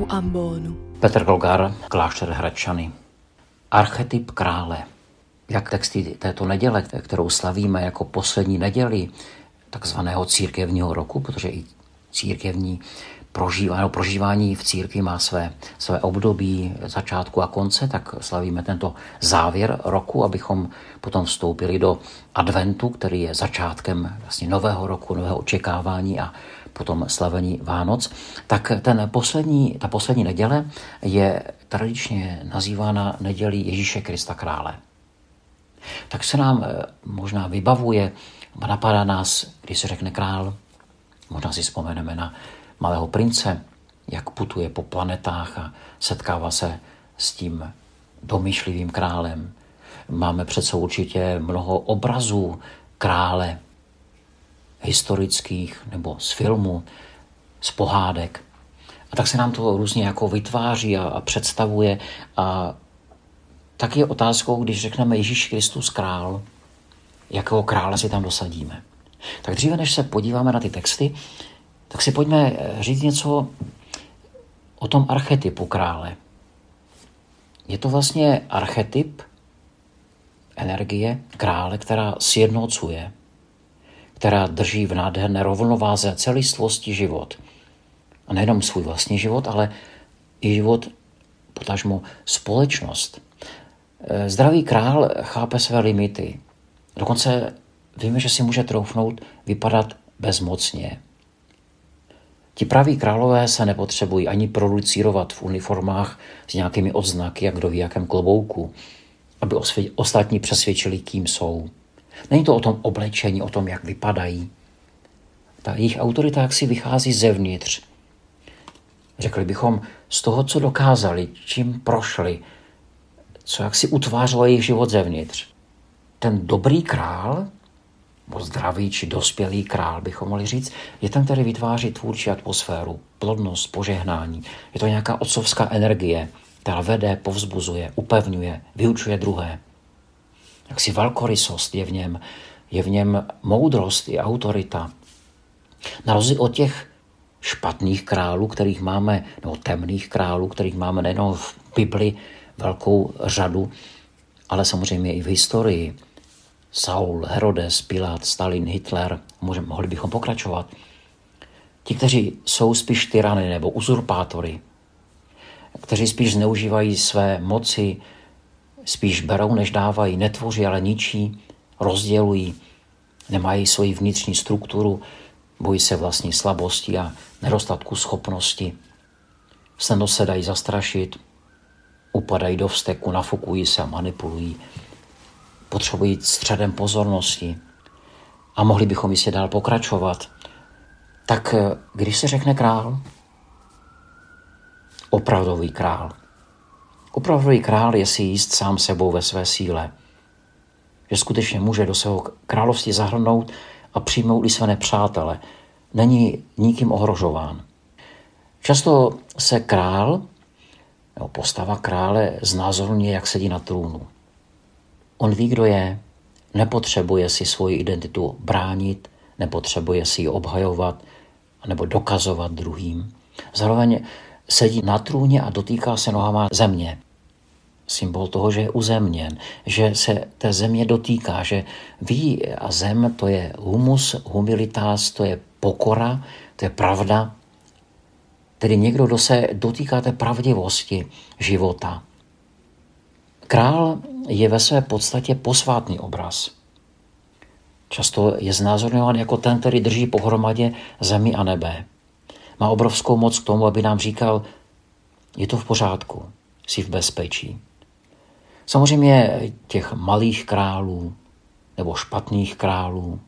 u ambonu. Petr Golgar, klášter Hradčany. Archetyp krále. Jak texty této neděle, kterou slavíme jako poslední neděli takzvaného církevního roku, protože i církevní prožívání, prožívání v církvi má své, své období začátku a konce, tak slavíme tento závěr roku, abychom potom vstoupili do adventu, který je začátkem vlastně nového roku, nového očekávání a potom slavení Vánoc, tak ten poslední, ta poslední neděle je tradičně nazývána nedělí Ježíše Krista krále. Tak se nám eh, možná vybavuje, napadá nás, když se řekne král, možná si vzpomeneme na malého prince, jak putuje po planetách a setkává se s tím domýšlivým králem. Máme přece určitě mnoho obrazů krále, historických nebo z filmu, z pohádek. A tak se nám to různě jako vytváří a, a představuje. A tak je otázkou, když řekneme Ježíš Kristus král, jakého krále si tam dosadíme. Tak dříve, než se podíváme na ty texty, tak si pojďme eh, říct něco o tom archetypu krále. Je to vlastně archetyp energie krále, která sjednocuje, která drží v nádherné rovnováze celistvosti život. A nejenom svůj vlastní život, ale i život, potažmo společnost. Eh, zdravý král chápe své limity. Dokonce víme, že si může troufnout vypadat bezmocně, Ti praví králové se nepotřebují ani producírovat v uniformách s nějakými odznaky, jak kdo ví jakém klobouku, aby ostatní přesvědčili, kým jsou. Není to o tom oblečení, o tom, jak vypadají. Ta jejich autorita jak si vychází zevnitř. Řekli bychom z toho, co dokázali, čím prošli, co jak si utvářelo jejich život zevnitř. Ten dobrý král nebo zdravý či dospělý král, bychom mohli říct, je ten, který vytváří tvůrčí atmosféru, plodnost, požehnání. Je to nějaká otcovská energie, která vede, povzbuzuje, upevňuje, vyučuje druhé. Jak si velkorysost je v něm, je v něm moudrost i autorita. Na rozdíl od těch špatných králů, kterých máme, nebo temných králů, kterých máme nejen v Bibli velkou řadu, ale samozřejmě i v historii. Saul, Herodes, Pilát, Stalin, Hitler, můžeme, mohli bychom pokračovat. Ti, kteří jsou spíš tyrany nebo uzurpátory, kteří spíš zneužívají své moci, spíš berou, než dávají, netvoří, ale ničí, rozdělují, nemají svoji vnitřní strukturu, bojí se vlastní slabosti a nedostatku schopnosti. Snadno se dají zastrašit, upadají do vzteku, nafukují se a manipulují potřebují středem pozornosti a mohli bychom jistě dál pokračovat. Tak eh, když se řekne král, opravdový král. Opravdový král je si jíst sám sebou ve své síle. Že skutečně může do svého království zahrnout a přijmout i své nepřátele. Není nikým ohrožován. Často se král, nebo postava krále znázorně, jak sedí na trůnu. On ví, kdo je, nepotřebuje si svoji identitu bránit, nepotřebuje si ji obhajovat nebo dokazovat druhým. Zároveň sedí na trůně a dotýká se nohama země. Symbol toho, že je uzemněn, že se té země dotýká, že ví a zem to je humus, humilitas, to je pokora, to je pravda. Tedy někdo, kdo se dotýká té pravdivosti života. Král je ve své podstatě posvátný obraz. Často je znázorňován jako ten, který drží pohromadě zemi a nebe. Má obrovskou moc k tomu, aby nám říkal, je to v pořádku, jsi v bezpečí. Samozřejmě těch malých králů nebo špatných králů,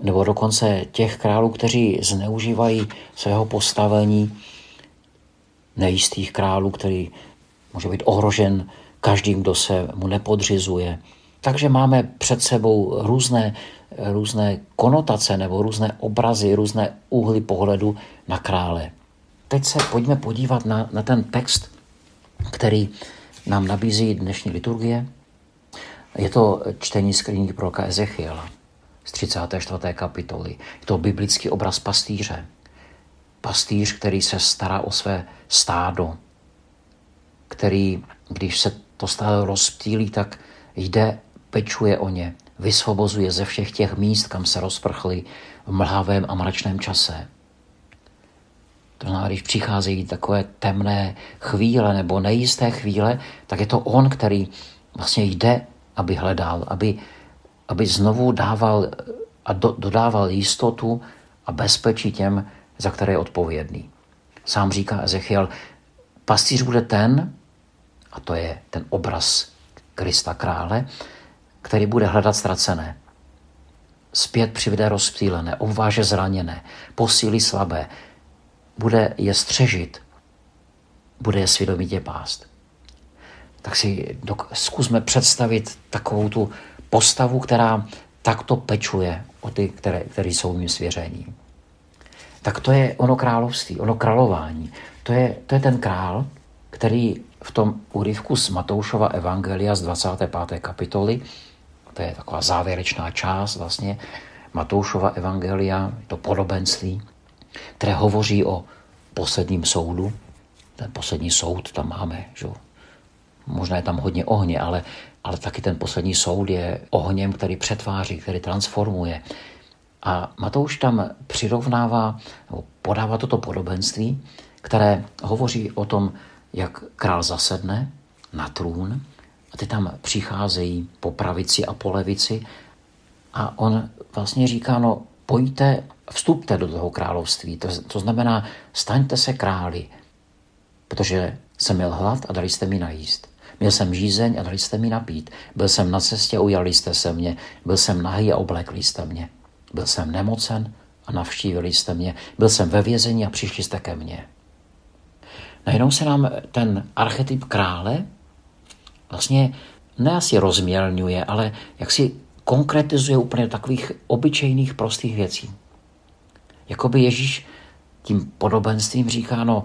nebo dokonce těch králů, kteří zneužívají svého postavení, nejistých králů, který může být ohrožen každým, kdo se mu nepodřizuje. Takže máme před sebou různé, různé konotace nebo různé obrazy, různé úhly pohledu na krále. Teď se pojďme podívat na, na ten text, který nám nabízí dnešní liturgie. Je to čtení z knihy proroka Ezechiela z 34. kapitoly. Je to biblický obraz pastýře. pastýř, který se stará o své stádo, který, když se to stádo rozptýlí, tak jde, pečuje o ně, vysvobozuje ze všech těch míst, kam se rozprchli v mlhavém a mračném čase. To znamená, když přicházejí takové temné chvíle nebo nejisté chvíle, tak je to on, který vlastně jde, aby hledal, aby, aby znovu dával a do, dodával jistotu a bezpečí těm, za které je odpovědný. Sám říká Ezechiel, pastýř bude ten, a to je ten obraz Krista krále, který bude hledat ztracené. Zpět přivede rozptýlené, obváže zraněné, posílí slabé, bude je střežit, bude je svědomitě pást. Tak si dok- zkusme představit takovou tu postavu, která takto pečuje o ty, které, které jsou jim svěření. Tak to je ono království, ono králování. To je, to je ten král, který v tom úryvku z Matoušova Evangelia z 25. kapitoly, to je taková závěrečná část vlastně Matoušova Evangelia, to podobenství, které hovoří o posledním soudu. Ten poslední soud tam máme, že? možná je tam hodně ohně, ale, ale taky ten poslední soud je ohněm, který přetváří, který transformuje. A Matouš tam přirovnává, nebo podává toto podobenství, které hovoří o tom, jak král zasedne na trůn a ty tam přicházejí po pravici a po levici a on vlastně říká, no pojďte, vstupte do toho království. To, to znamená, staňte se králi, protože jsem měl hlad a dali jste mi najíst. Měl jsem žízeň a dali jste mi napít. Byl jsem na cestě, ujali jste se mě. Byl jsem nahý a oblekli jste mě. Byl jsem nemocen a navštívili jste mě. Byl jsem ve vězení a přišli jste ke mně. Najednou se nám ten archetyp krále vlastně ne asi rozmělňuje, ale jak si konkretizuje úplně takových obyčejných prostých věcí. Jakoby Ježíš tím podobenstvím říká, no,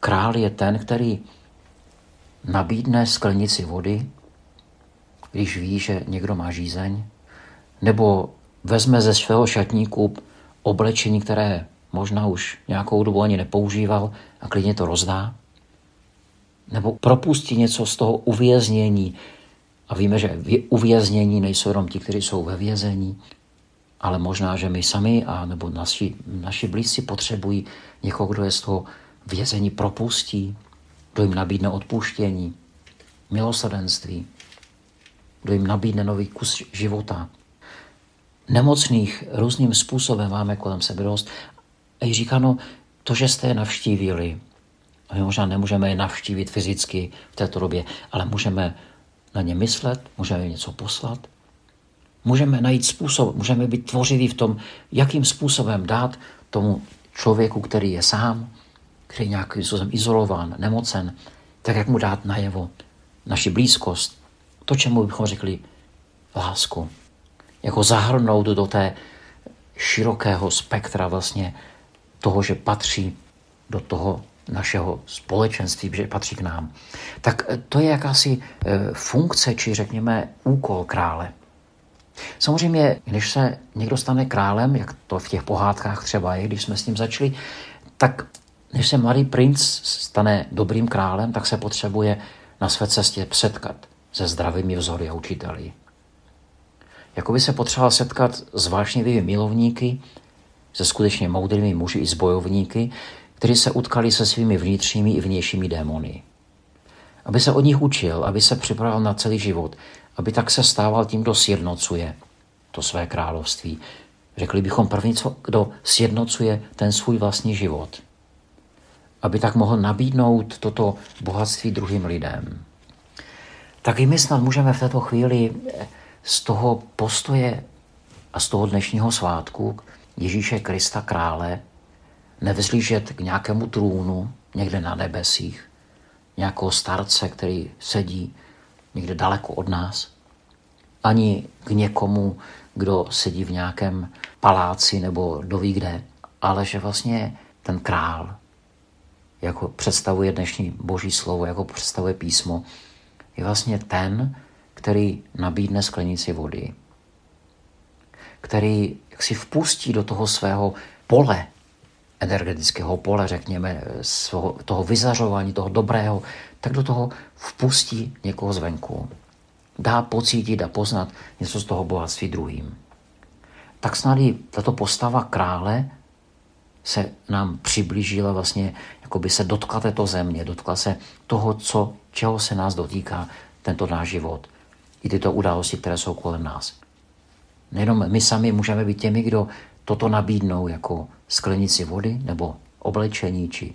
král je ten, který nabídne sklenici vody, když ví, že někdo má žízeň, nebo vezme ze svého šatníku oblečení, které možná už nějakou dobu ani nepoužíval a klidně to rozdá, nebo propustí něco z toho uvěznění. A víme, že uvěznění nejsou jenom ti, kteří jsou ve vězení, ale možná, že my sami a nebo naši, naši blízci potřebují někoho, kdo je z toho vězení propustí, kdo jim nabídne odpuštění, milosrdenství, kdo jim nabídne nový kus života. Nemocných různým způsobem máme kolem sebe dost. A jí říká, no, to, že jste je navštívili, my možná nemůžeme je navštívit fyzicky v této době, ale můžeme na ně myslet, můžeme něco poslat, můžeme najít způsob, můžeme být tvořiví v tom, jakým způsobem dát tomu člověku, který je sám, který je nějakým způsobem izolován, nemocen, tak jak mu dát najevo naši blízkost, to, čemu bychom řekli lásku. Jako zahrnout do té širokého spektra vlastně toho, že patří do toho našeho společenství, že patří k nám. Tak to je jakási eh, funkce, či řekněme úkol krále. Samozřejmě, když se někdo stane králem, jak to v těch pohádkách třeba je, když jsme s ním začali, tak než se mladý princ stane dobrým králem, tak se potřebuje na své cestě setkat se zdravými vzory a učiteli. Jako by se potřeboval setkat s vášnivými milovníky, se skutečně moudrými muži i s bojovníky, kteří se utkali se svými vnitřními i vnějšími démony. Aby se od nich učil, aby se připravil na celý život, aby tak se stával tím, kdo sjednocuje to své království. Řekli bychom první, co, kdo sjednocuje ten svůj vlastní život. Aby tak mohl nabídnout toto bohatství druhým lidem. Tak i my snad můžeme v této chvíli z toho postoje a z toho dnešního svátku Ježíše Krista krále nevzlížet k nějakému trůnu někde na nebesích, nějakého starce, který sedí někde daleko od nás, ani k někomu, kdo sedí v nějakém paláci nebo doví kde, ale že vlastně ten král, jako představuje dnešní boží slovo, jako představuje písmo, je vlastně ten, který nabídne sklenici vody, který si vpustí do toho svého pole energetického pole, řekněme, toho vyzařování, toho dobrého, tak do toho vpustí někoho zvenku. Dá pocítit a poznat něco z toho bohatství druhým. Tak snad i tato postava krále se nám přiblížila vlastně, jako by se dotkla této země, dotkla se toho, co, čeho se nás dotýká tento náš život. I tyto události, které jsou kolem nás. Nejenom my sami můžeme být těmi, kdo toto nabídnou jako sklenici vody nebo oblečení či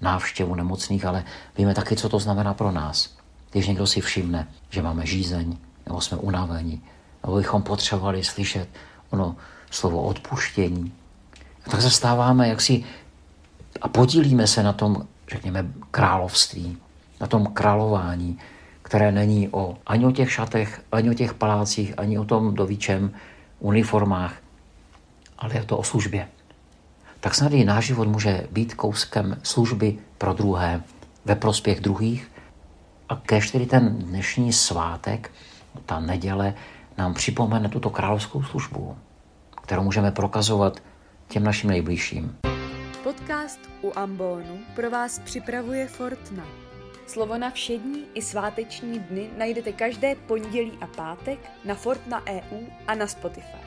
návštěvu nemocných, ale víme taky, co to znamená pro nás. Když někdo si všimne, že máme žízeň, nebo jsme unavení, nebo bychom potřebovali slyšet ono slovo odpuštění, a tak stáváme jaksi a podílíme se na tom, řekněme, království, na tom králování, které není o, ani o těch šatech, ani o těch palácích, ani o tom dovíčem uniformách, ale je to o službě. Tak snad i náš život může být kouskem služby pro druhé, ve prospěch druhých. A kež tedy ten dnešní svátek, ta neděle, nám připomene tuto královskou službu, kterou můžeme prokazovat těm našim nejbližším. Podcast u Ambonu pro vás připravuje Fortna. Slovo na všední i sváteční dny najdete každé pondělí a pátek na Fortna EU a na Spotify.